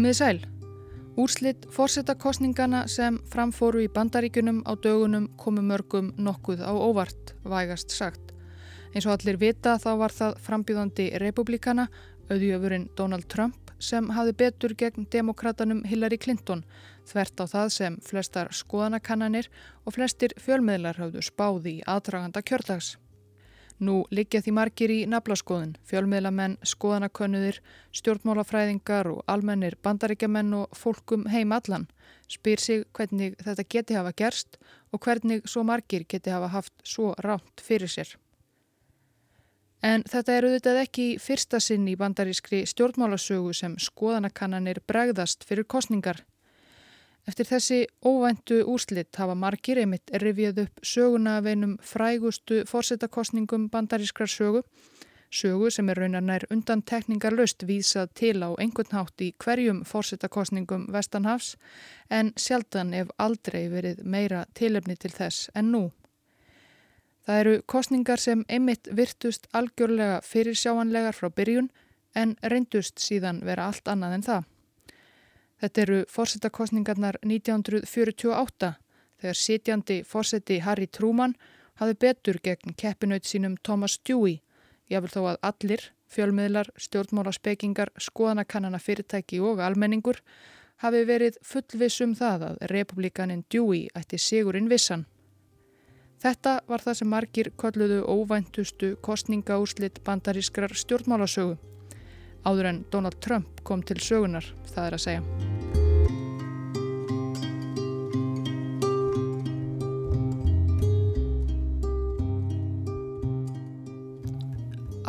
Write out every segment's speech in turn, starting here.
Komið sæl. Úrslitt fórsetakostningana sem framfóru í bandaríkunum á dögunum komu mörgum nokkuð á óvart, vægast sagt. Eins og allir vita þá var það frambjöðandi republikana, auðjöfurinn Donald Trump, sem hafði betur gegn demokratanum Hillary Clinton, þvert á það sem flestar skoðanakannanir og flestir fjölmiðlar hafðu spáði í aðdraganda kjördags. Nú liggja því margir í naflaskoðun, fjölmiðlamenn, skoðanakönnuðir, stjórnmálafræðingar og almennir bandaríkjamenn og fólkum heim allan. Spyr sig hvernig þetta geti hafa gerst og hvernig svo margir geti hafa haft svo ránt fyrir sér. En þetta er auðvitað ekki fyrsta sinn í bandarískri stjórnmálasögu sem skoðanakannanir bregðast fyrir kostningar. Eftir þessi óvæntu úrslitt hafa margir einmitt rivið upp söguna af einum frægustu fórsetakostningum bandarískrar sögu, sögu sem er raunar nær undan tekningar löst vísað til á einhvern hátt í hverjum fórsetakostningum Vestanhafs en sjaldan ef aldrei verið meira tilefni til þess en nú. Það eru kostningar sem einmitt virtust algjörlega fyrir sjáanlegar frá byrjun en reyndust síðan vera allt annað en það. Þetta eru fórsetakostningarnar 1948 þegar sitjandi fórseti Harry Truman hafi betur gegn keppinaut sínum Thomas Dewey. Ég vil þó að allir, fjölmiðlar, stjórnmálaspekingar, skoðanakannana fyrirtæki og almenningur hafi verið fullvissum það að republikanin Dewey ætti sigurinn vissan. Þetta var það sem margir kolluðu óvæntustu kostningaúrslitt bandarískrar stjórnmálasögu áður en Donald Trump kom til sögunar, það er að segja.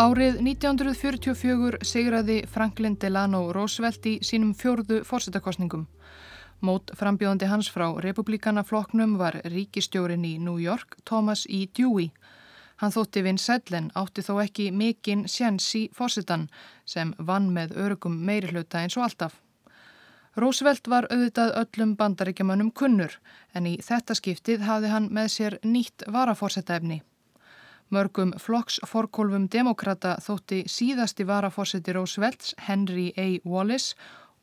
Árið 1944 segraði Franklin Delano Roosevelt í sínum fjörðu fórsetakostningum. Mót frambjóðandi hans frá republikanafloknum var ríkistjórin í New York, Thomas E. Dewey. Hann þótti vinn sætlen átti þó ekki mikinn sjens í fórsetan sem vann með örugum meirihluta eins og alltaf. Roosevelt var auðvitað öllum bandaríkjamannum kunnur en í þetta skiptið hafði hann með sér nýtt varafórsetaefni. Mörgum flokksforkólfum demokrata þótti síðasti varafórseti Roosevelts, Henry A. Wallace,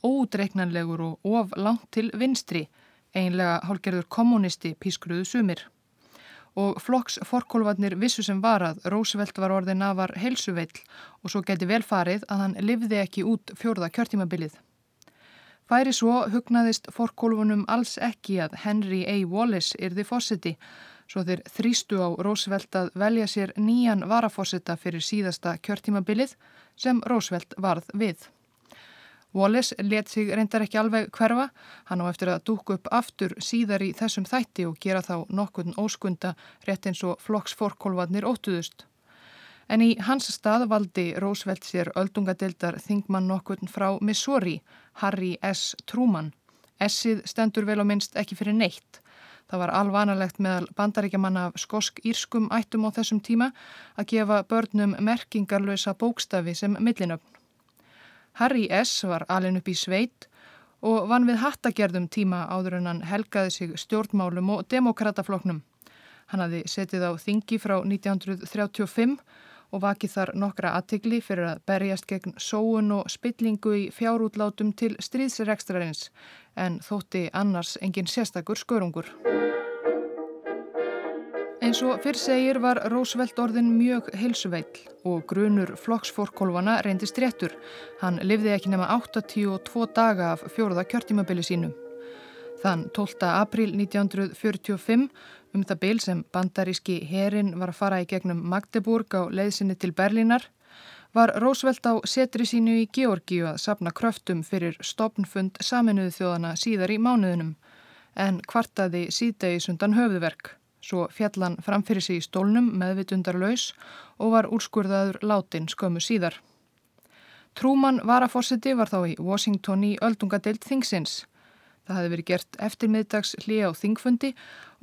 ódreiknanlegur og of langt til vinstri, einlega hálgerður kommunisti pískruðu sumir og flokks forkólvarnir vissu sem var að Rósveld var orðin afar helsuveill og svo geti vel farið að hann livði ekki út fjórða kjörtímabilið. Færi svo hugnaðist forkólfunum alls ekki að Henry A. Wallace yrði fósiti svo þeir þrýstu á Rósveld að velja sér nýjan varafósita fyrir síðasta kjörtímabilið sem Rósveld varð við. Wallace let sig reyndar ekki alveg hverfa, hann á eftir að dúku upp aftur síðar í þessum þætti og gera þá nokkurn óskunda rétt eins og flokksforkólvarnir óttuðust. En í hans stað valdi Roosevelt sér öldungadeildar þingmann nokkurn frá Missouri, Harry S. Truman. S-ið stendur vel og minnst ekki fyrir neitt. Það var alvanalegt meðal bandaríkjamanna af skosk-írskum ættum á þessum tíma að gefa börnum merkingarlösa bókstafi sem millinöfn. Harry S. var alin upp í sveit og vann við hattagerðum tíma áður en hann helgaði sig stjórnmálum og demokratafloknum. Hann hafði setið á þingi frá 1935 og vakið þar nokkra aðtikli fyrir að berjast gegn sóun og spillingu í fjárútlátum til stríðsrekstrarins en þótti annars engin sérstakur skörungur. Eins og fyrr segir var Rósveld orðin mjög heilsuveill og grunur flokksforkólfana reyndist réttur. Hann livði ekki nema 82 daga af fjóruða kjörtímabili sínum. Þann 12. april 1945 um það bil sem bandaríski herin var að fara í gegnum Magdeburg á leiðsinni til Berlínar var Rósveld á setri sínu í Georgíu að sapna kröftum fyrir stopnfund saminuðu þjóðana síðar í mánuðunum en kvartaði síðdegi sundan höfðverk. Svo fjallan framfyrir sig í stólnum meðvitundarlaus og var úrskurðaður látin skömmu síðar. Trúmann varafórsiti var þá í Washington í öldungadeild Þingsins. Það hefði verið gert eftirmiðdags hlýja á Þingfundi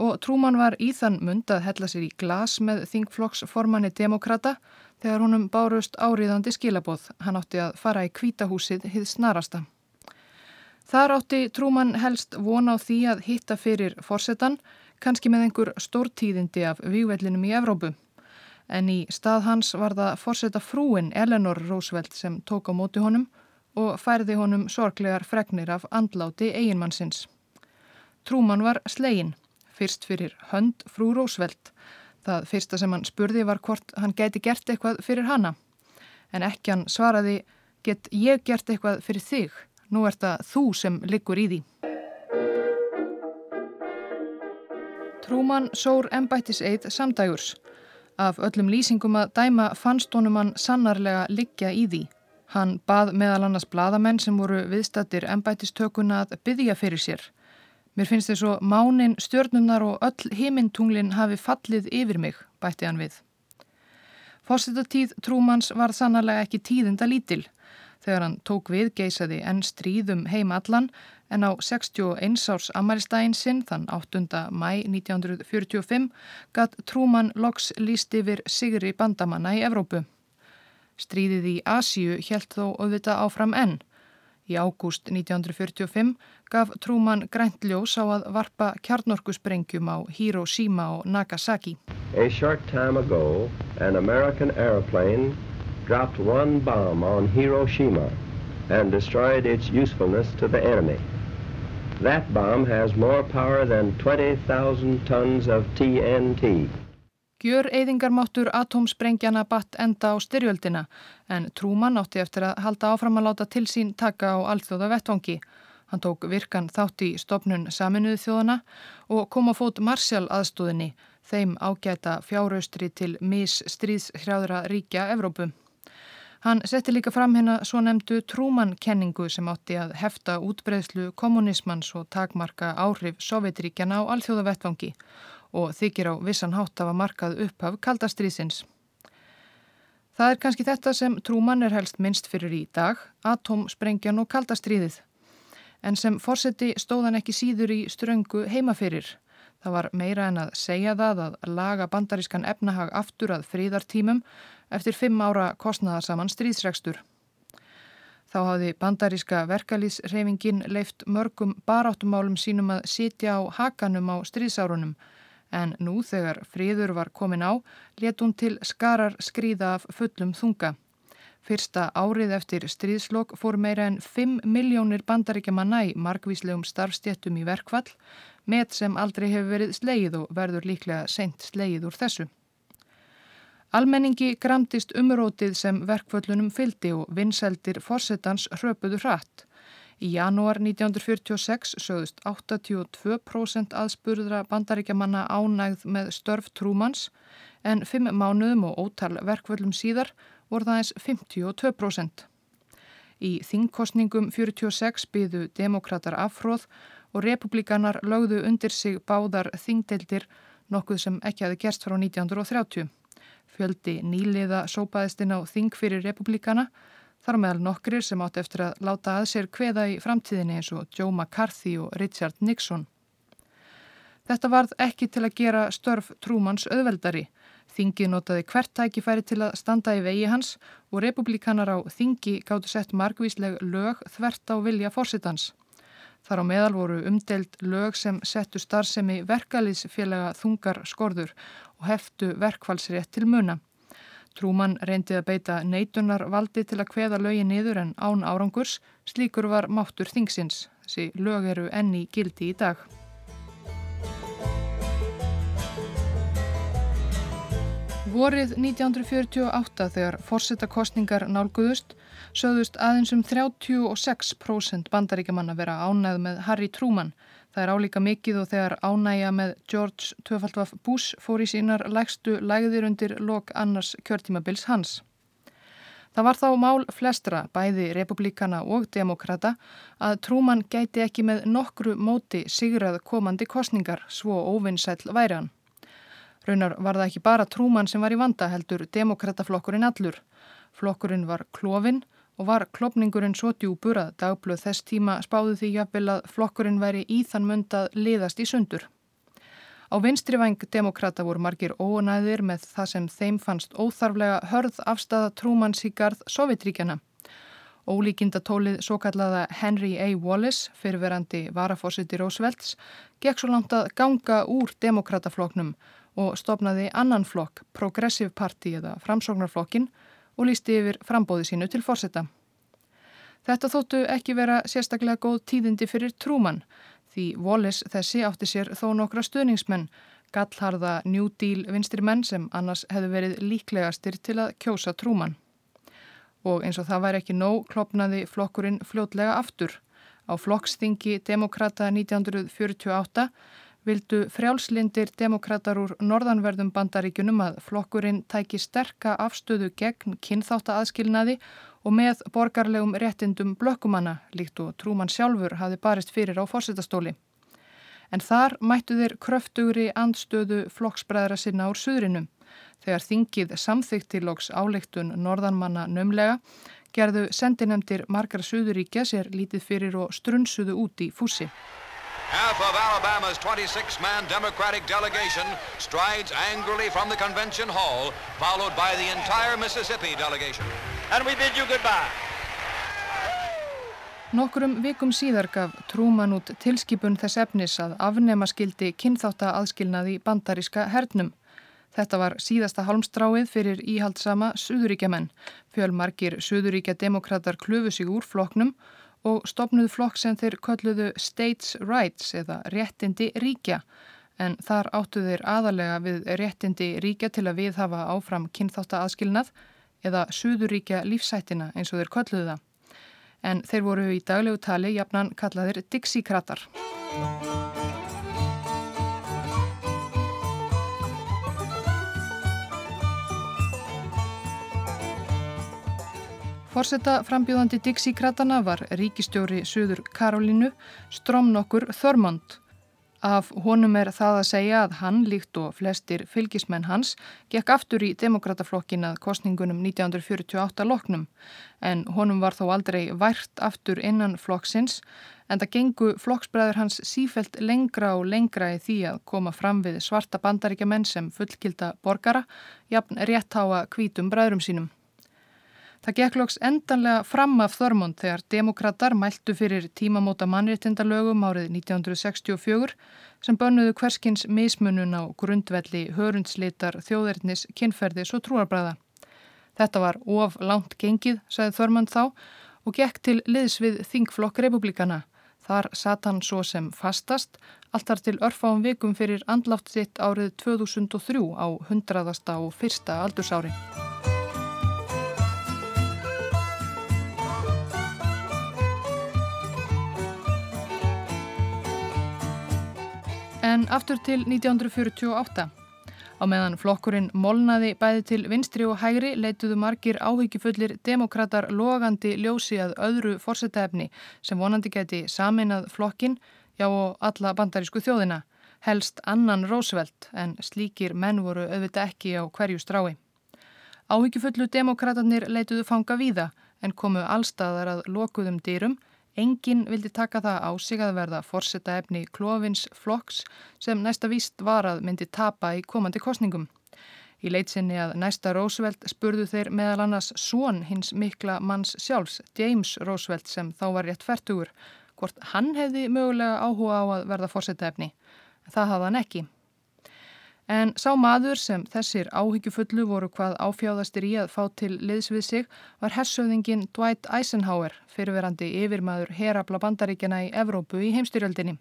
og Trúmann var í þann mund að hella sér í glas með Þingflokksformanni demokrata þegar honum bárust áriðandi skilaboð. Hann átti að fara í kvítahúsið hið snarasta. Þar átti Trúmann helst vona á því að hitta fyrir fórsetan kannski með einhver stórtíðindi af výgvellinum í Evrópu. En í stað hans var það fórseta frúin Eleanor Roosevelt sem tók á móti honum og færði honum sorglegar fregnir af andláti eiginmannsins. Trúman var slegin, fyrst fyrir hönd frú Rósveld. Það fyrsta sem hann spurði var hvort hann gæti gert eitthvað fyrir hanna. En ekki hann svaraði, get ég gert eitthvað fyrir þig? Nú er það þú sem liggur í því. Trúman sór embættis eið samdægurs. Af öllum lýsingum að dæma fannst honum hann sannarlega liggja í því. Hann bað meðal annars bladamenn sem voru viðstattir embættistökuna að byggja fyrir sér. Mér finnst þess að mánin, stjörnunar og öll heimintunglin hafi fallið yfir mig, bætti hann við. Fórsetatíð Trúmans var sannarlega ekki tíðinda lítil. Þegar hann tók við geysaði enn stríðum heim allan en á 61 árs amaristægin sinn þann 8. mæ 1945 gatt Trúman loks líst yfir sigri bandamanna í Evrópu. Stríðið í Asíu helt þó auðvita áfram enn. Í ágúst 1945 gaf Trúman grænt ljós á að varpa kjarnorkusprengjum á Hiroshima og Nagasaki. A short time ago an American airplane dropped one bomb on Hiroshima and destroyed its usefulness to the enemy. That bomb has more power than 20,000 tons of TNT. Gjör eyðingarmáttur atómsprengjana batt enda á styrjöldina en Trúman átti eftir að halda áfram að láta til sín taka á alþjóða vettvangi. Hann tók virkan þátt í stopnun saminuðu þjóðana og kom á fót Marsjál aðstóðinni, þeim ágæta fjáraustri til mis stríðshrjáðra ríkja Evrópu. Hann setti líka fram hérna svo nefndu trúmannkenningu sem átti að hefta útbreðslu kommunismans og takmarka áhrif Sovjetríkjana á alþjóðavettvangi og þykir á vissan hátt af að markað upphaf kaldastriðsins. Það er kannski þetta sem trúmann er helst minnst fyrir í dag, atomsprengjan og kaldastriðið. En sem fórseti stóðan ekki síður í ströngu heimaferir. Það var meira en að segja það að laga bandarískan efnahag aftur að fríðartímum eftir fimm ára kostnaðarsaman stríðsregstur. Þá hafði bandaríska verkalýsreifingin leift mörgum baráttumálum sínum að sitja á hakanum á stríðsárunum en nú þegar fríður var komin á let hún til skarar skrýða af fullum þunga. Fyrsta árið eftir stríðslokk fór meira en 5 miljónir bandaríkjamanna í margvíslegum starfstjettum í verkvall með sem aldrei hefur verið sleið og verður líklega seint sleið úr þessu. Almenningi gramtist umrótið sem verkvöllunum fyldi og vinsældir fórsetans hröpuðu hratt. Í janúar 1946 sögðust 82% aðspurðra bandaríkjamanna ánægð með störf trúmans en fimm mánuðum og ótal verkvöllum síðar voru það eins 52%. Í þingkostningum 46 byðu demokrater afhróð og republikanar lögðu undir sig báðar þingdeildir nokkuð sem ekki hafi gerst frá 1930. Fjöldi nýliða sópaðist inn á þing fyrir republikana, þar meðal nokkrir sem átt eftir að láta að sér kveða í framtíðinni eins og Joe McCarthy og Richard Nixon. Þetta varð ekki til að gera störf Trúmans auðveldari. Þingi notaði hvert tækifæri til að standa í vegi hans og republikanar á Þingi gáttu sett margvísleg lög þvert á vilja fórsitans. Þar á meðal voru umdelt lög sem settu starfsemi verkaliðsfélaga þungar skorður og heftu verkfallsrétt til muna. Trúmann reyndi að beita neitunar valdi til að hveða lögi niður en án árangurs, slíkur var máttur þingsins. Þessi lög eru enni gildi í dag. Vorið 1948 þegar fórsetakostningar nálguðust sögðust aðeins um 36% bandaríkjamanna vera ánæð með Harry Truman. Það er álíka mikið og þegar ánægja með George Töfaldvaf Bush fór í sínar lægstu lægðir undir lok annars kjörtímabils hans. Það var þá mál flestra, bæði republikana og demokrata, að Truman gæti ekki með nokkru móti sigrað komandi kostningar, svo óvinnsæl væri hann. Raunar var það ekki bara trúmann sem var í vanda heldur demokrataflokkurinn allur. Flokkurinn var klófinn og var klopningurinn svo djúbur að dagblöð þess tíma spáði því jafnvel að flokkurinn væri í þann mund að liðast í sundur. Á vinstrivæng demokrata voru margir ónæðir með það sem þeim fannst óþarflega hörð afstafa trúmanns í garð Sovjetríkjana. Ólíkinda tólið svo kallaða Henry A. Wallace, fyrirverandi varafósiti Rósvelds, gekk svo langt að ganga úr demokratafloknum og stopnaði annan flokk, Progressive Party eða Framsóknarflokkin og lísti yfir frambóði sínu til fórsetta. Þetta þóttu ekki vera sérstaklega góð tíðindi fyrir Trúmann því Wallis þessi átti sér þó nokkra stuðningsmenn, gallharða New Deal vinstri menn sem annars hefðu verið líklegastir til að kjósa Trúmann. Og eins og það væri ekki nóg klopnaði flokkurinn fljótlega aftur. Á flokksþingi demokrata 1948 vildu frjálslindir demokrater úr norðanverðum bandaríkunum að flokkurinn tæki sterka afstöðu gegn kynþáttaaðskilnaði og með borgarlegum réttindum blökkumanna líkt og Trúmann sjálfur hafi barist fyrir á fórsetastóli. En þar mættu þeir kröftugri andstöðu flokksbræðra sinna úr suðrinum. Þegar þingið samþykti loks áleiktun norðanmanna nömlega gerðu sendinemdir margar suðuríkja sér lítið fyrir og strunsuðu út í fúsi. Half of Alabama's 26-man Democratic delegation strides angrily from the convention hall, followed by the entire Mississippi delegation. And we bid you goodbye. Nokkrum vikum síðar gaf Trúman út tilskipun þess efnis að afnema skildi kynþátt að aðskilnaði bandaríska hernum. Þetta var síðasta halmstráið fyrir íhaldsama Suðuríkjaman. Fjölmarkir Suðuríkja demokrater klöfu sig úr floknum og stopnuð flokk sem þeir kölluðu States Rights eða réttindi ríkja en þar áttu þeir aðalega við réttindi ríkja til að við hafa áfram kynþátt aðskilnað eða Suðuríkja lífsætina eins og þeir kölluðu það. En þeir voru í daglegu tali jafnan kallaðir Dixie-kratar. Forsetta frambjóðandi Dixi Kratana var ríkistjóri Suður Karolínu Stromnokkur Þörmond. Af honum er það að segja að hann, líkt og flestir fylgismenn hans, gekk aftur í demokrataflokkin að kostningunum 1948 loknum en honum var þó aldrei vært aftur innan flokksins en það gengu flokksbræður hans sífelt lengra og lengra í því að koma fram við svarta bandaríkja menn sem fullkilda borgara, jafn réttháa kvítum bræðurum sínum. Það gekk loks endanlega fram af Þörmund þegar demokrater mæltu fyrir tímamóta mannréttindalögum árið 1964 sem bönnuðu hverskins mismunun á grundvelli hörundslitar þjóðernis, kynferðis og trúarbræða. Þetta var of langt gengið, sagði Þörmund þá og gekk til liðs við Þingflokk republikana. Þar satt hann svo sem fastast, alltar til örfáum vikum fyrir andlátt sitt árið 2003 á 100. og fyrsta aldursári. En aftur til 1948. Á meðan flokkurinn molnaði bæði til vinstri og hægri leituðu margir áhyggjufullir demokrater logandi ljósi að öðru fórsetæfni sem vonandi geti saminað flokkin, já og alla bandarísku þjóðina, helst annan Roosevelt en slíkir menn voru auðvitað ekki á hverju strái. Áhyggjufullu demokraterni leituðu fanga víða en komu allstaðar að lokuðum dýrum Engin vildi taka það á sig að verða forsetta efni klófins flokks sem næsta víst var að myndi tapa í komandi kostningum. Í leitsinni að næsta Roosevelt spurðu þeir meðal annars svon hins mikla manns sjálfs, James Roosevelt sem þá var rétt færtugur, hvort hann hefði mögulega áhuga á að verða forsetta efni. Það hafði hann ekki. En sá maður sem þessir áhyggjufullu voru hvað áfjáðastir í að fá til liðs við sig var hersöðingin Dwight Eisenhower, fyrirverandi yfirmaður herabla bandaríkjana í Evrópu í heimstyrjöldinni.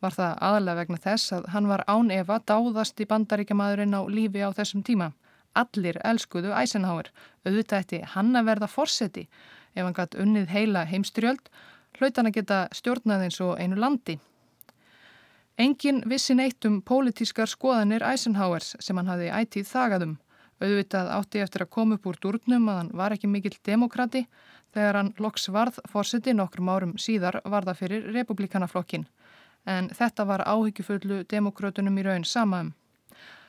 Var það aðalega vegna þess að hann var án Eva dáðast í bandaríkjamaðurinn á lífi á þessum tíma. Allir elskuðu Eisenhower, auðvitað eftir hann að verða forseti ef hann gætt unnið heila heimstyrjöld, hlaut hann að geta stjórnað eins og einu landi. Engin vissi neitt um pólitískar skoðanir Eisenhowers sem hann hafi ætið þagaðum. Auðvitað átti eftir að koma upp úr durnum að hann var ekki mikill demokrati þegar hann loks varð fórseti nokkrum árum síðar varða fyrir republikanaflokkin. En þetta var áhyggjufullu demokrautunum í raun samaðum.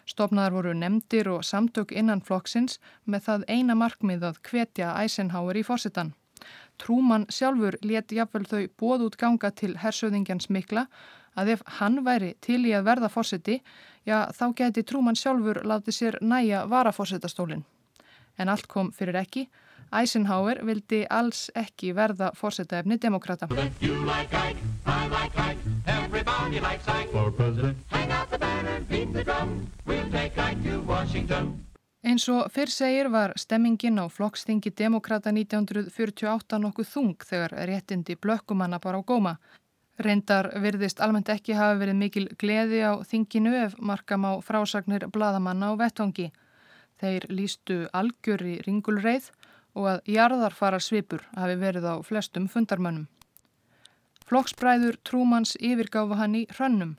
Stofnaðar voru nefndir og samtök innan flokksins með það eina markmið að hvetja Eisenhower í fórsetan. Trúmann sjálfur let jafnvel þau bóð út ganga til hersöðingjans mikla að ef hann væri til í að verða fórseti, já þá geti Trúmann sjálfur látið sér næja varafórsetastólinn. En allt kom fyrir ekki. Eisenhower vildi alls ekki verða fórsetaefni demokrata. Eins og fyrr segir var stemmingin á flokkstingi demokrata 1948 nokkuð þung þegar réttindi blökkumanna bara á góma. Reyndar virðist almennt ekki hafa verið mikil gleði á þinginu ef markam á frásagnir bladamanna á vettongi. Þeir lístu algjör í ringulreið og að jarðarfara svipur hafi verið á flestum fundarmönnum. Flokksbræður Trúmans yfirgáfa hann í hrönnum.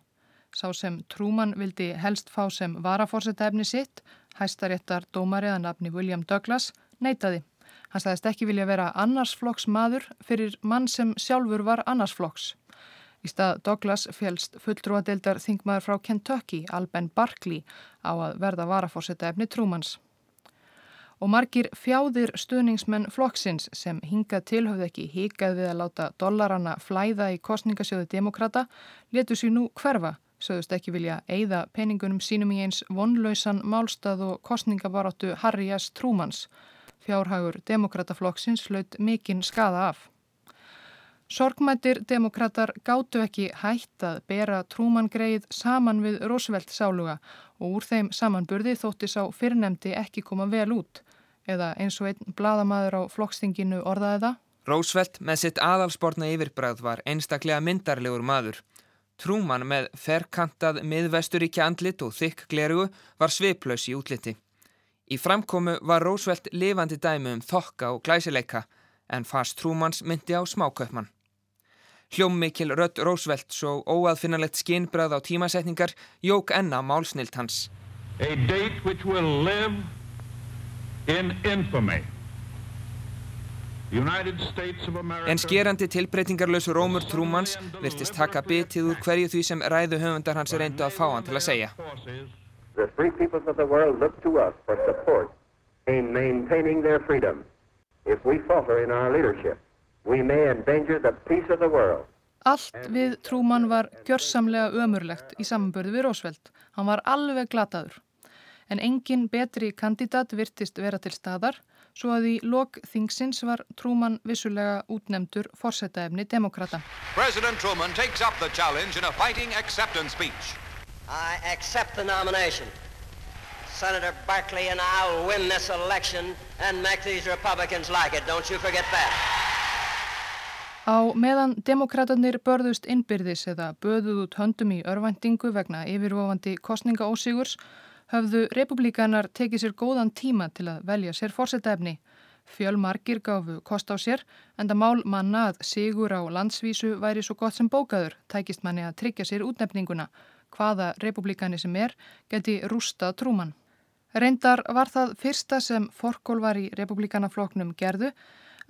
Sá sem Trúman vildi helst fá sem varafórsetta efni sitt Hæstaréttar dómariða nafni William Douglas neytaði. Hann staðist ekki vilja vera annarsflokks maður fyrir mann sem sjálfur var annarsflokks. Í stað Douglas félst fulltrúadeildar þingmaður frá Kentucky, Alben Barkley, á að verða varafórsetta efni Trúmans. Og margir fjáðir stuðningsmenn flokksins sem hinga tilhauð ekki híkað við að láta dollarana flæða í kostningasjóðu demokrata letu sér nú hverfa sögðust ekki vilja eigða peningunum sínum í eins vonlausan málstað og kostningabaráttu Harry S. Trúmans. Fjárhagur demokrataflokksins hlaut mikinn skada af. Sorgmættir demokrater gáttu ekki hætt að bera Trúman-greið saman við Roosevelt sáluga og úr þeim samanburði þótti sá fyrrnemdi ekki koma vel út. Eða eins og einn bladamaður á flokkstinginu orðaði það. Roosevelt með sitt aðalsportna yfirbræð var einstaklega myndarlegur maður. Trúman með ferkantað miðvesturíkja andlit og þykk glerugu var sviplaus í útliti. Í framkomu var Rósveld lifandi dæmi um þokka og glæsileika en fast Trúmans myndi á smákaupmann. Hljómmikil rött Rósveld svo óaðfinnalegt skinnbrað á tímasetningar jók enna málsnilt hans. A date which will live in infamy. En skerandi tilbreytingarlösu Rómur Trúmans virtist taka bitið úr hverju því sem ræðu höfundar hans reyndu að fá hann til að segja. The free peoples of the world look to us for support in maintaining their freedom. If we falter in our leadership, we may endanger the peace of the world. Allt við Trúman var gjörsamlega ömurlegt í samanbörðu við Rósveld. Hann var alveg glataður. En engin betri kandidat virtist vera til staðar svo að í lok þingsins var Truman vissulega útnemdur forsetaefni demokrata. President Truman takes up the challenge in a fighting acceptance speech. I accept the nomination. Senator Barkley and I'll win this election and make these Republicans like it. Don't you forget that. Á meðan demokraterni börðust innbyrðis eða böðuð út höndum í örvæntingu vegna yfirvofandi kostningaósigurs höfðu republikanar tekið sér góðan tíma til að velja sér fórsetæfni. Fjölmarkir gafu kost á sér en það mál manna að sigur á landsvísu væri svo gott sem bókaður, tækist manni að tryggja sér útnefninguna. Hvaða republikani sem er geti rústa trúman. Reyndar var það fyrsta sem forkól í republikanafloknum gerðu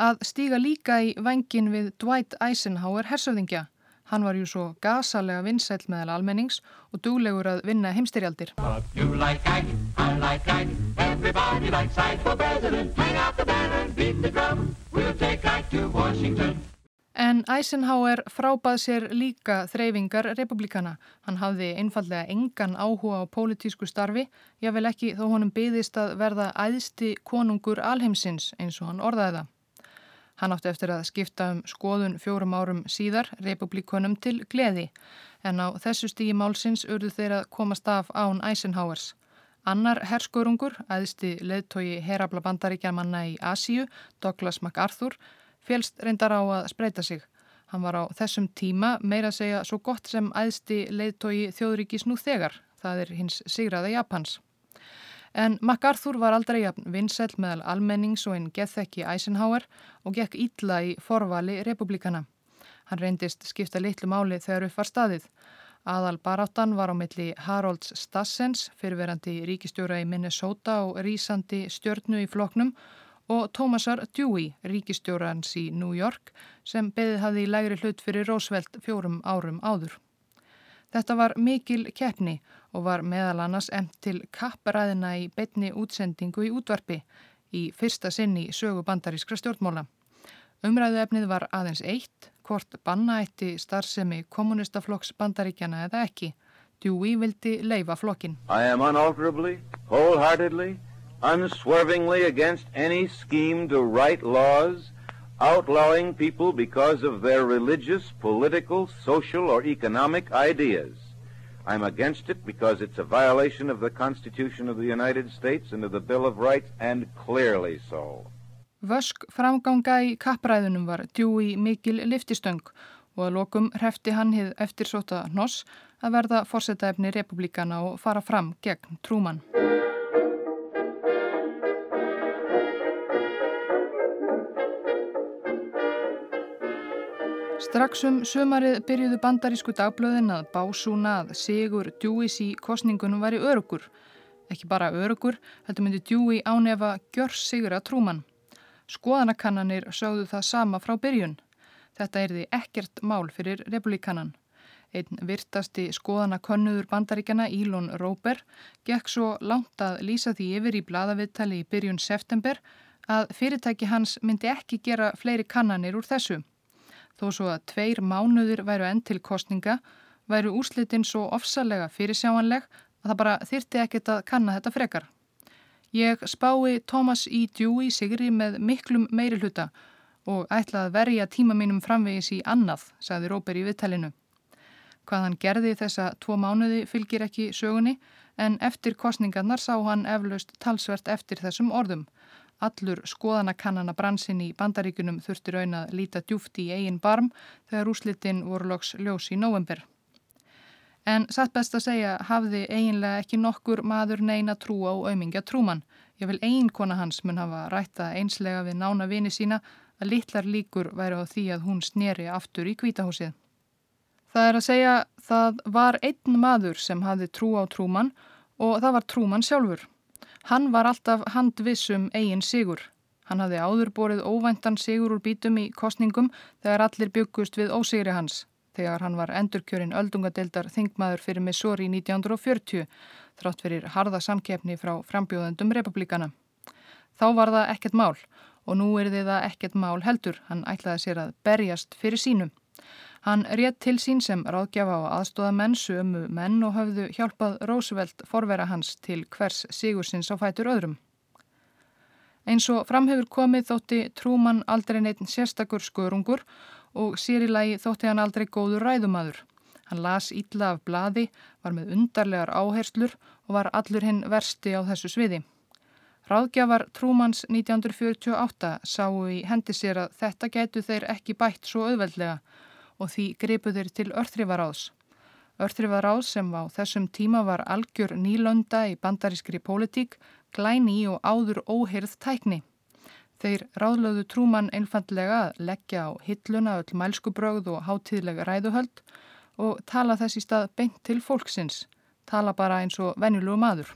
að stíga líka í vengin við Dwight Eisenhower hersöfðingja. Hann var jú svo gasalega vinsæl meðal almennings og dúlegur að vinna heimstyrjaldir. En Eisenhower frábað sér líka þreyfingar republikana. Hann hafði einfallega engan áhuga á pólitísku starfi, jável ekki þó honum byðist að verða æðsti konungur alheimsins eins og hann orðaði það. Hann átti eftir að skipta um skoðun fjórum árum síðar republikunum til gleði en á þessu stígi málsins urðu þeir að komast af án Eisenhowers. Annar herskurungur, aðisti leðtogi herabla bandaríkja manna í Asíu, Douglas MacArthur, félst reyndar á að spreita sig. Hann var á þessum tíma meira að segja svo gott sem aðisti leðtogi þjóðríkis nú þegar, það er hins sigraða Japans. En MacArthur var aldrei jafn vinsæl meðal almennings og einn gethekki Eisenhower og gekk ítla í forvali republikana. Hann reyndist skipta litlu máli þegar upp var staðið. Aðal baráttan var á milli Harolds Stassens, fyrirverandi ríkistjóra í Minnesota og rísandi stjörnu í floknum og Thomasar Dewey, ríkistjórans í New York sem beðið hafði í lægri hlut fyrir Roosevelt fjórum árum áður. Þetta var mikil keppni og var meðal annars emt til kappræðina í betni útsendingu í útvarpi í fyrsta sinni sögu bandarískra stjórnmóla. Umræðu efnið var aðeins eitt, hvort bannaætti starfsemi kommunistaflokks bandaríkjana eða ekki. Dewey vildi leifa flokkin. I am unalterably, wholeheartedly, unswervingly against any scheme to write laws outlawing people because of their religious, political, social or economic ideas. I'm against it because it's a violation of the Constitution of the United States and of the Bill of Rights and clearly so. Vösk framganga í kappræðunum var djúi mikil liftistöng og að lokum hrefti hann hið eftirsóta Noss að verða fórsetæfni republikana og fara fram gegn Trúmann. Strax um sömarið byrjuðu bandarísku dagblöðin að básúna að Sigur Dewis í kostningunum væri örugur. Ekki bara örugur, þetta myndi Dewey ánefa gjör sigur að trúmann. Skoðanakannanir sögðu það sama frá byrjun. Þetta er því ekkert mál fyrir republikanan. Einn virtasti skoðanakönnuður bandaríkjana Ílon Róber gekk svo langt að lýsa því yfir í bladavittali í byrjun september að fyrirtæki hans myndi ekki gera fleiri kannanir úr þessu. Þó svo að tveir mánuðir væru enn til kostninga væru úrslitin svo ofsalega fyrirsjáanleg að það bara þyrti ekkert að kanna þetta frekar. Ég spái Thomas E. Dewey sigri með miklum meiri hluta og ætla að verja tíma mínum framvegis í annað, sagði Róper í viðtælinu. Hvað hann gerði þessa tvo mánuði fylgir ekki sögunni en eftir kostningarnar sá hann eflaust talsvert eftir þessum orðum. Allur skoðanakannana bransin í bandaríkunum þurfti raun að líta djúft í eigin barm þegar úslitin voru loks ljós í november. En satt best að segja hafði eiginlega ekki nokkur maður neina trú á aumingja trúmann. Ég vil ein kona hans mun hafa rætta einslega við nána vini sína að litlar líkur væri á því að hún sneri aftur í kvítahúsið. Það er að segja það var einn maður sem hafði trú á trúmann og það var trúmann sjálfur. Hann var alltaf handvissum eigin sigur. Hann hafði áður borið óvæntan sigur úr bítum í kostningum þegar allir byggust við ósigri hans. Þegar hann var endurkjörinn öldungadeildar þingmaður fyrir Missouri 1940 þrátt fyrir harða samkefni frá frambjóðendum republikana. Þá var það ekkert mál og nú er þið það ekkert mál heldur. Hann ætlaði sér að berjast fyrir sínum. Hann rétt til sín sem ráðgjafa á aðstóða menn, sömu menn og höfðu hjálpað Roosevelt forvera hans til hvers sigursins á fætur öðrum. Eins og framhefur komið þótti Trúmann aldrei neitt sérstakur skurungur og sér í lagi þótti hann aldrei góður ræðumadur. Hann las ítla af bladi, var með undarlegar áherslur og var allur hinn versti á þessu sviði. Ráðgjafar Trúmanns 1948 sáu í hendi sér að þetta gætu þeir ekki bætt svo auðveldlega og því gripu þeir til örþrifaráðs. Örþrifaráðs sem á þessum tíma var algjör nýlönda í bandarískri pólitík, glæni og áður óheyrð tækni. Þeir ráðlöðu trúmann einfallega að leggja á hilluna öll mælskubrögð og hátíðlega ræðuhöld og tala þess í stað beint til fólksins. Tala bara eins og venjulegu maður.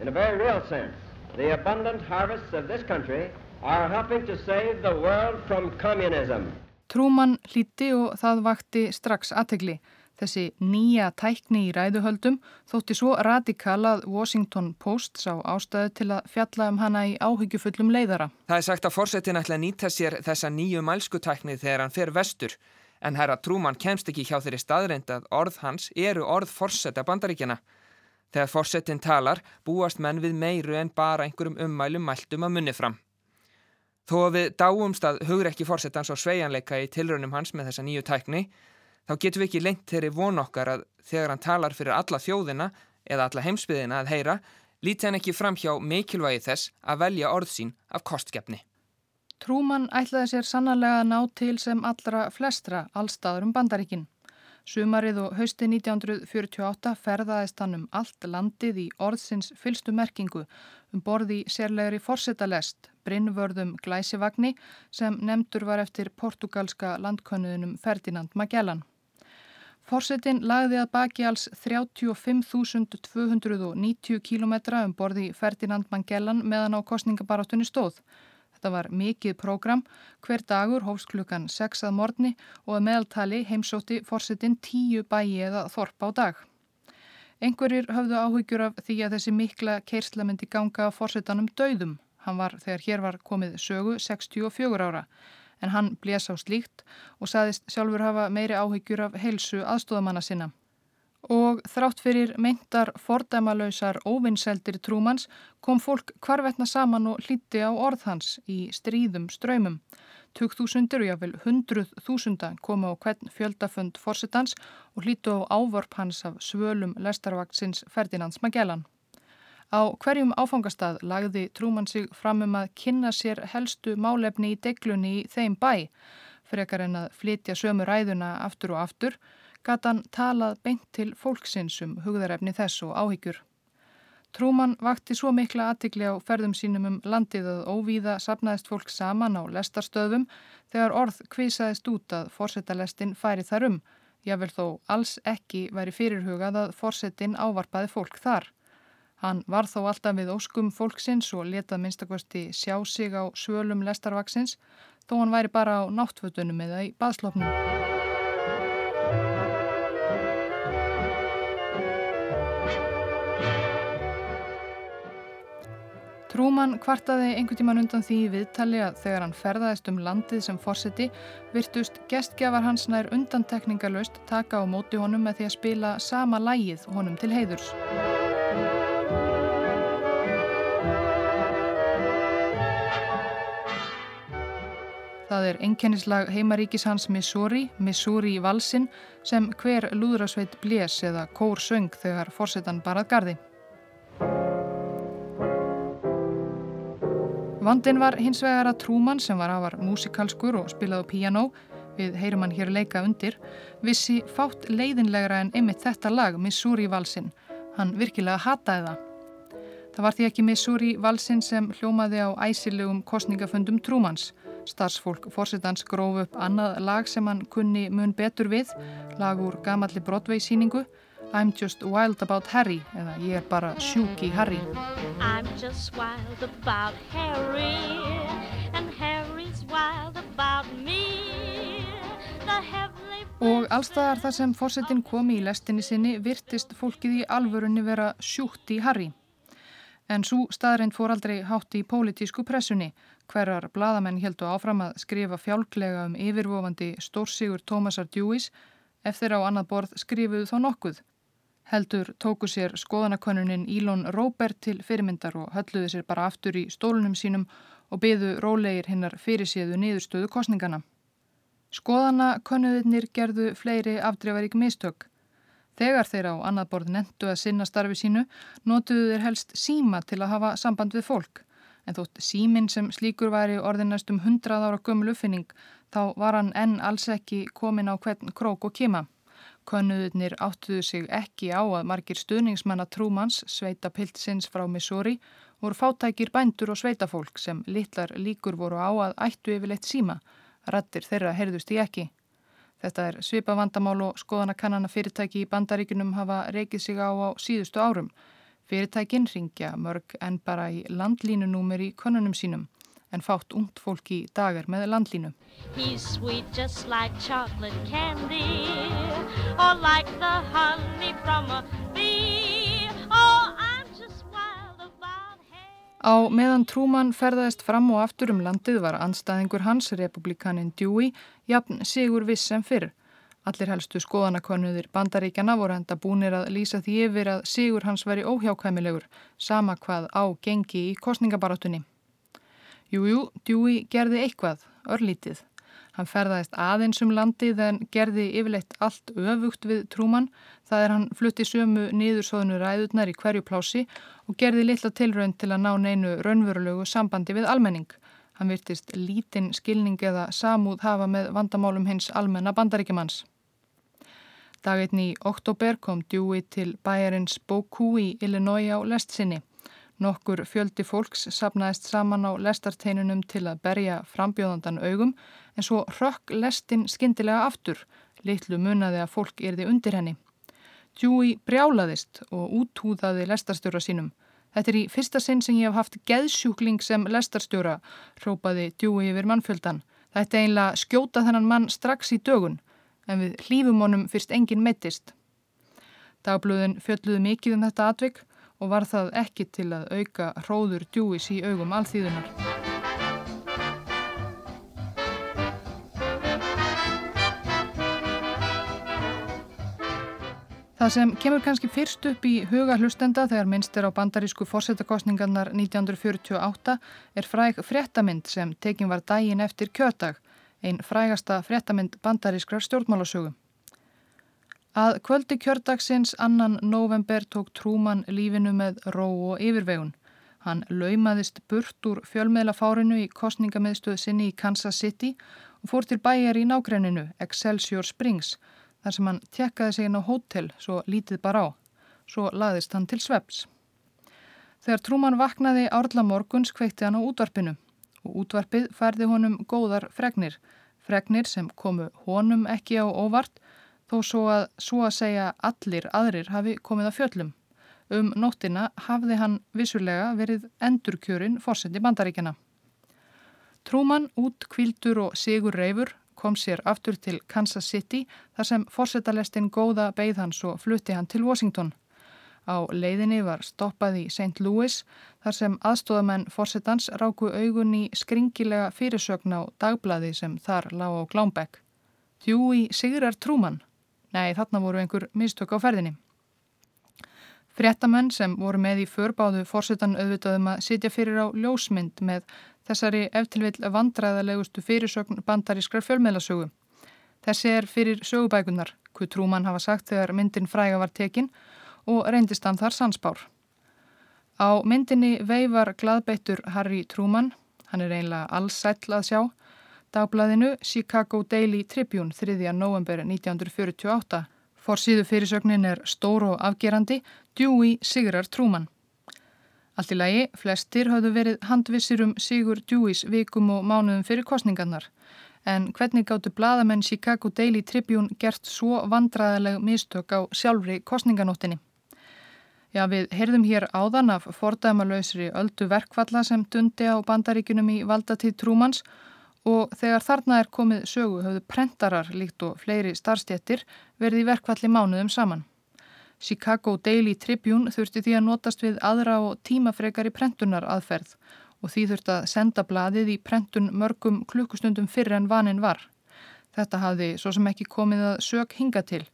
In a very real sense. The abundant harvests of this country are helping to save the world from communism. Trúmann hlíti og það vakti strax aðtegli. Þessi nýja tækni í ræðuhöldum þótti svo radikal að Washington Post sá ástæðu til að fjalla um hana í áhyggjufullum leiðara. Það er sagt að fórsetin ætla að nýta sér þessa nýju mælskutækni þegar hann fer vestur en herra Trúmann kemst ekki hjá þeirri staðreind að orð hans eru orð fórseta bandaríkjana. Þegar fórsetin talar búast menn við meiru en bara einhverjum ummælum mæltum að munni fram. Þó að við dáumst að hugur ekki fórsetans og sveianleika í tilraunum hans með þessa nýju tækni, þá getum við ekki lengt þeirri von okkar að þegar hann talar fyrir alla þjóðina eða alla heimsbyðina að heyra, líti hann ekki fram hjá mikilvægi þess að velja orð sín af kostgefni. Trúmann ætlaði sér sannarlega að ná til sem allra flestra allstaður um bandaríkinn. Sumarið og hausti 1948 ferðaðist hann um allt landið í orðsins fylstu merkingu um borði sérlegri fórsetalest, brinnvörðum glæsivagni sem nefndur var eftir portugalska landkönnuðunum Ferdinand Magellan. Fórsetin lagði að baki alls 35.290 km um borði Ferdinand Magellan meðan á kostningabarátunni stóð. Þetta var mikið prógram, hver dagur hófst klukkan 6 að morgni og að meðaltali heimsótti fórsetin 10 bæi eða þorp á dag. Engurir höfðu áhyggjur af því að þessi mikla keirsla myndi ganga fórsetanum döðum. Hann var þegar hér var komið sögu 64 ára en hann blés á slíkt og saðist sjálfur hafa meiri áhyggjur af heilsu aðstóðamanna sinna og þrátt fyrir meintar fordæmalöysar óvinnseldir trúmans kom fólk hvarvetna saman og hlýtti á orð hans í stríðum ströymum. Tugþúsundir og jáfnvel hundruð þúsunda koma á hvern fjöldafönd fórsetans og hlítu á ávarp hans af svölum lestarvaktsins Ferdinands Magellan. Á hverjum áfangastað lagði Trúmann sig fram um að kynna sér helstu málefni í deglunni í þeim bæ. Frekar en að flytja sömu ræðuna aftur og aftur, gata hann talað beint til fólksins um hugðarefni þess og áhyggjur. Trúmann vakti svo mikla aðtikli á ferðum sínum um landið að óvíða sapnaðist fólk saman á lestarstöðum þegar orð kvisaðist út að fórsetalestin færi þar um. Jável þó alls ekki væri fyrirhugað að fórsetin ávarpaði fólk þar. Hann var þó alltaf við óskum fólksins og letað minnstakosti sjá sig á svölum lestarvaksins þó hann væri bara á náttfötunum eða í baðslopnum. Trúmann kvartaði einhvern tíman undan því viðtali að þegar hann ferðaðist um landið sem fórseti virtust gestgjafar hans nær undantekningarlaust taka á móti honum með því að spila sama lægið honum til heiðurs. Það er enkennislag heimaríkis hans Missouri, Missouri valsinn sem hver lúðrasveit blés eða kór söng þegar fórsetan barað gardi. Vandin var hins vegar að Trúmann sem var afar músikalskur og spilaði piano, við heyrum hann hér leika undir, vissi fátt leiðinlegra en einmitt þetta lag, Missouri valsinn. Hann virkilega hataði það. Það var því ekki Missouri valsinn sem hljómaði á æsilegum kostningafundum Trúmanns. Starsfólk fórsetans gróf upp annað lag sem hann kunni mun betur við, lag úr gamalli Broadway síningu, I'm just wild about Harry eða ég er bara sjúki Harry I'm just wild about Harry and Harry's wild about me Og allstaðar þar sem fórsetin komi í lestinni sinni virtist fólkið í alvörunni vera sjúkt í Harry. En svo staðreind fór aldrei hátt í pólitísku pressunni. Hverjar bladamenn heldu áfram að skrifa fjálklega um yfirvofandi stórsigur Tómasar Djúis ef þeirra á annað borð skrifuðu þá nokkuð. Heldur tóku sér skoðanakönunin Ílon Róbert til fyrirmyndar og hölluði sér bara aftur í stólunum sínum og byðu rólegir hinnar fyrirséðu niðurstöðu kostningana. Skoðanakönuðinir gerðu fleiri afdreifarík mistök. Þegar þeir á annað borð nendu að sinna starfi sínu, notuðu þeir helst síma til að hafa samband við fólk. En þótt símin sem slíkur væri orðinast um hundrað ára gömul uppfinning, þá var hann enn alls ekki komin á hvern krók og kima. Könnuðurnir áttuðu sig ekki á að margir stuðningsmanna Trúmans, sveita piltsins frá Missouri, voru fátækir bændur og sveitafólk sem litlar líkur voru á að ættu yfirleitt síma. Rattir þeirra heyrðust í ekki. Þetta er svipa vandamál og skoðanakannana fyrirtæki í bandaríkunum hafa reykið sig á á síðustu árum. Fyrirtækin ringja mörg en bara í landlínunúmer í konunum sínum en fátt ungt fólk í dagar með landlínu. Like candy like Oh, Á meðan Trúmann ferðaðist fram og aftur um landið var anstæðingur hans, republikanin Dewey, jafn sigur viss sem fyrr. Allir helstu skoðanakonuðir bandaríkjana voru enda búinir að lýsa því yfir að sigur hans veri óhjákvæmilegur, sama hvað á gengi í kostningabarátunni. Jújú, Dewey gerði eitthvað, örlítið. Hann ferðaðist aðeins um landið en gerði yfirleitt allt öfugt við trúmann. Það er hann flutti sömu niðursóðinu ræðurnar í hverju plási og gerði litla tilraun til að ná neinu raunverulegu sambandi við almenning. Hann virtist lítinn skilning eða samúð hafa með vandamálum hins almenna bandaríkjumanns. Daginn í oktober kom Dewey til bæjarins Bókú í Illinois á lestsinni. Nokkur fjöldi fólks sapnaðist saman á lestarteinunum til að berja frambjóðandan augum en svo rökk lestin skindilega aftur, litlu munaði að fólk erði undir henni. Djúi brjálaðist og útúðaði lestarstjóra sínum. Þetta er í fyrsta sinn sem ég hef haft geðsjúkling sem lestarstjóra, rópaði Djúi yfir mannfjöldan. Þetta er einlega skjóta þennan mann strax í dögun, en við hlýfum honum fyrst enginn mittist. Dagblöðin fjölluði mikið um þetta atvik og var það ekki til að auka hróður djúis í augum alþýðunar. Það sem kemur kannski fyrst upp í huga hlustenda þegar minnst er á bandarísku fórsetakostningarnar 1948 er fræk fréttamind sem tekin var dægin eftir kjötag einn frægasta fréttamind bandarískrar stjórnmálasögu. Að kvöldi kjördagsins annan november tók Trúman lífinu með ró og yfirvegun. Hann laumaðist burt úr fjölmiðlafárinu í kostningamiðstöðu sinni í Kansas City og fór til bæjar í nákrenninu Excelsior Springs þar sem hann tjekkaði sig inn á hótel svo lítið bara á. Svo laðist hann til sveps. Þegar Trúman vaknaði árla morguns kveitti hann á útvarpinu og útvarpið færði honum góðar fregnir. Fregnir sem komu honum ekki á óvart þó svo að, svo að segja allir aðrir hafi komið að fjöllum. Um nóttina hafði hann vissulega verið endurkjörin fórsendi bandaríkjana. Trúman út kvildur og sigur reyfur kom sér aftur til Kansas City þar sem fórsetalestin góða beigð hans og flutti hann til Washington. Á leiðinni var stoppað í St. Louis þar sem aðstóðamenn fórsetans ráku augun í skringilega fyrirsögn á dagblaði sem þar lág á Glámbekk. Djúi Sigrar Trúman. Nei, þarna voru einhver mistök á ferðinni. Fréttamenn sem voru með í förbáðu fórsetan auðvitaðum að sitja fyrir á ljósmynd með þessari eftirvill vandræðalegustu fyrirsögn bandarískrar fjölmiðlasögu. Þessi er fyrir sögubækunar, hvað Trúman hafa sagt þegar myndin fræga var tekin og reyndist hann þar sansbár. Á myndinni veifar gladbeittur Harry Trúman, hann er einlega allsæll að sjá, dagbladinu Chicago Daily Tribune 3. november 1948 Forsýðu fyrirsögnin er stór og afgerandi, Dewey Sigrar Trúman. Allt í lagi, flestir hafðu verið handvissir um Sigur Deweys vikum og mánuðum fyrir kostningarnar. En hvernig gáttu bladamenn Chicago Daily Tribune gert svo vandraðileg mistök á sjálfri kostninganóttinni? Já, við heyrðum hér áðan af fordæmalauðsri öldu verkvalla sem dundi á bandaríkunum í valdatíð Trúmans og og þegar þarna er komið sögu höfðu prentarar líkt og fleiri starfstjettir verið í verkvalli mánuðum saman. Chicago Daily Tribune þurfti því að notast við aðra og tímafrekar í prentunar aðferð og því þurfti að senda bladið í prentun mörgum klukkustundum fyrir en vanin var. Þetta hafði svo sem ekki komið að sög hinga til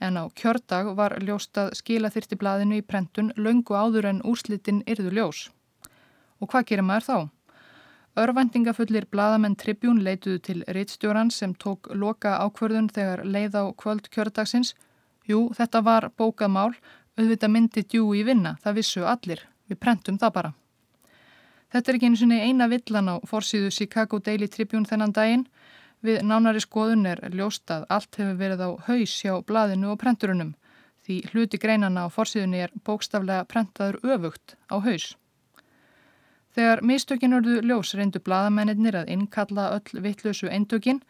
en á kjördag var ljóst að skila þyrti bladinu í prentun löngu áður en úrslitin yrðu ljós. Og hvað gerir maður þá? Örvendingafullir bladamenn Tribjún leituðu til rittstjóran sem tók loka ákvörðun þegar leið á kvöld kjördagsins. Jú, þetta var bókað mál, auðvitað myndi djú í vinna, það vissu allir. Við prentum það bara. Þetta er ekki eins og eina villan á forsýðu Chicago Daily Tribune þennan daginn. Við nánari skoðun er ljóst að allt hefur verið á haus hjá bladinu og prenturunum. Því hluti greinana á forsýðunni er bókstaflega prentaður öfugt á haus. Þegar mistökin urðu ljós reyndu bladamennir að innkalla öll vittlösu eintökin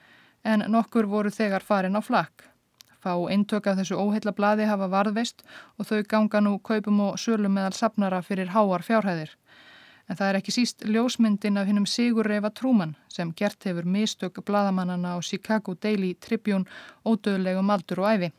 en nokkur voru þegar farin á flakk. Fá eintök af þessu óheila bladi hafa varðveist og þau ganga nú kaupum og sölum meðal sapnara fyrir háar fjárhæðir. En það er ekki síst ljósmyndin af hinnum Sigur Reifa Trúman sem gert hefur mistök bladamannana á Chicago Daily Tribune ódöðlegum aldur og æfi.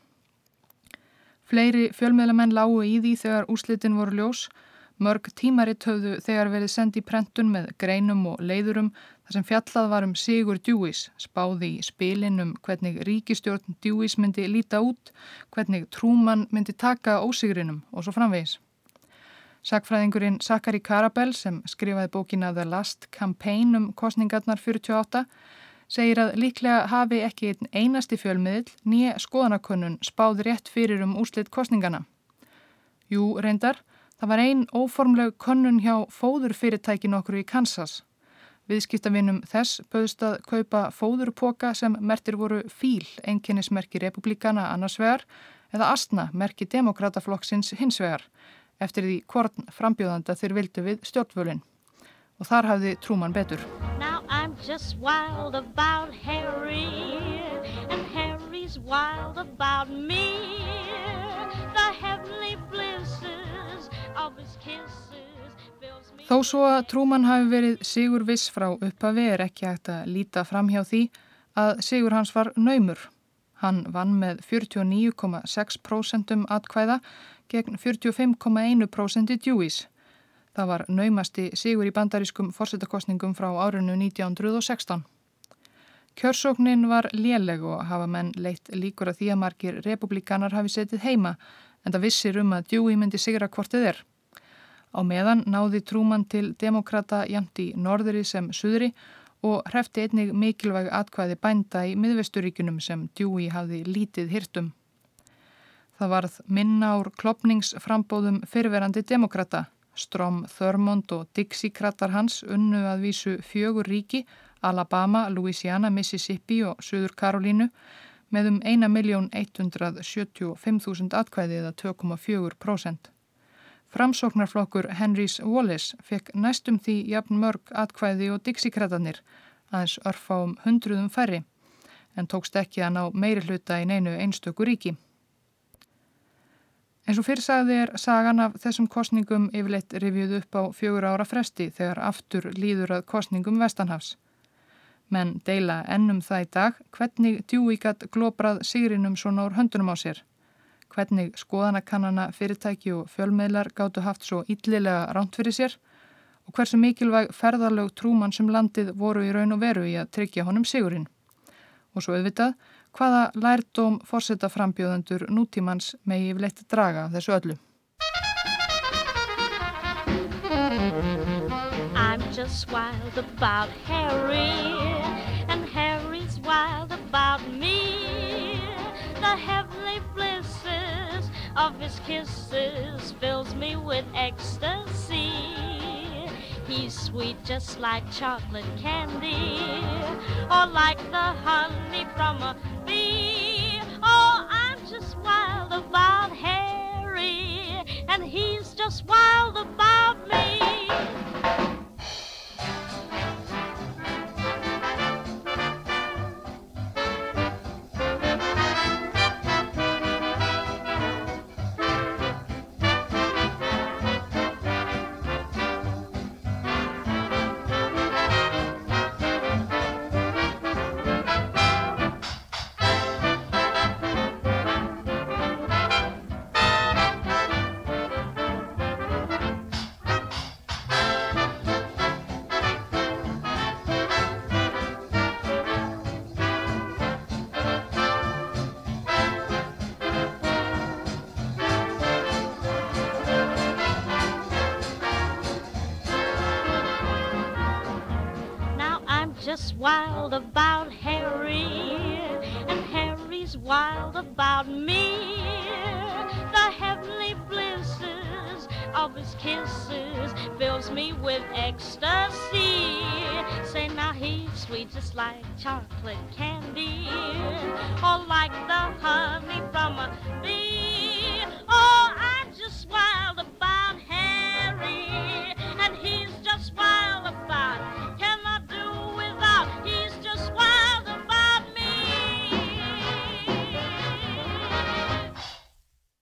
Fleiri fjölmiðlamenn lágu í því þegar úslitin voru ljós Mörg tímaritt höfðu þegar verið sendið í prentun með greinum og leiðurum þar sem fjallað var um Sigur Djúís, spáði í spilin um hvernig ríkistjórn Djúís myndi líta út, hvernig Trúman myndi taka ósigrinum og svo framvegis. Sakfræðingurinn Sakari Karabell sem skrifaði bókina The Last Campaign um kostningarnar 48 segir að líklega hafi ekki einn einasti fjölmiðl nýja skoðanakönnun spáði rétt fyrir um úslit kostningana. Jú, reyndar, Það var einn óformleg könnun hjá fóðurfyrirtækin okkur í Kansas. Viðskiptavinnum þess bauðst að kaupa fóðurpoka sem mertir voru fíl, einkennismerki republikana annars vegar eða astna merki demokrataflokksins hins vegar eftir því hvort frambjóðanda þeir vildu við stjórnvölinn. Og þar hafði Trúman betur. Harry Harry's wild about me Þó svo að Trúman hafi verið Sigur Viss frá upphafi er ekki hægt að líta fram hjá því að Sigur hans var naumur. Hann vann með 49,6% atkvæða gegn 45,1% djúís. Það var naumasti Sigur í bandarískum fórsetakostningum frá árinu 1916. Kjörsóknin var léleg og hafa menn leitt líkur að því að margir republikanar hafi setið heima en það vissir um að djúi myndi sigra hvortið er. Á meðan náði Trúman til demokrata jæmt í norðri sem suðri og hrefti einnig mikilvæg atkvæði bænda í miðvesturíkunum sem Dewey hafði lítið hirtum. Það varð minnár klopningsframbóðum fyrverandi demokrata. Strom Thurmond og Dixie-krattar hans unnu að vísu fjögur ríki, Alabama, Louisiana, Mississippi og Suður Karolínu með um 1.175.000 atkvæði eða 2,4%. Framsóknarflokkur Henrys Wallis fekk næstum því jafn mörg atkvæði og Dixie-krattarnir, aðeins örfa um hundruðum færri, en tókst ekki að ná meiri hluta í neinu einstöku ríki. En svo fyrrsagði er sagan af þessum kostningum yfirleitt rivjuð upp á fjögur ára fresti þegar aftur líður að kostningum Vestanhafs. Menn deila ennum það í dag hvernig djúíkat globrað sigrinum svona úr höndunum á sér. Hvernig skoðanakannana fyrirtæki og fjölmeðlar gáttu haft svo yllilega ránt fyrir sér og hversu mikilvæg ferðarlög trúmann sem landið voru í raun og veru í að tryggja honum sigurinn. Og svo auðvitað hvaða lærdóm fórseta frambjóðendur nútímans megi yfirleitt draga þessu öllu. I'm just wild about Harry and Harry's wild about me The heavenly of his kisses fills me with ecstasy. He's sweet just like chocolate candy Or like the honey from a bee. Oh, I'm just wild about Harry And he's just wild about me like chocolate candy, or like the honey from a bee.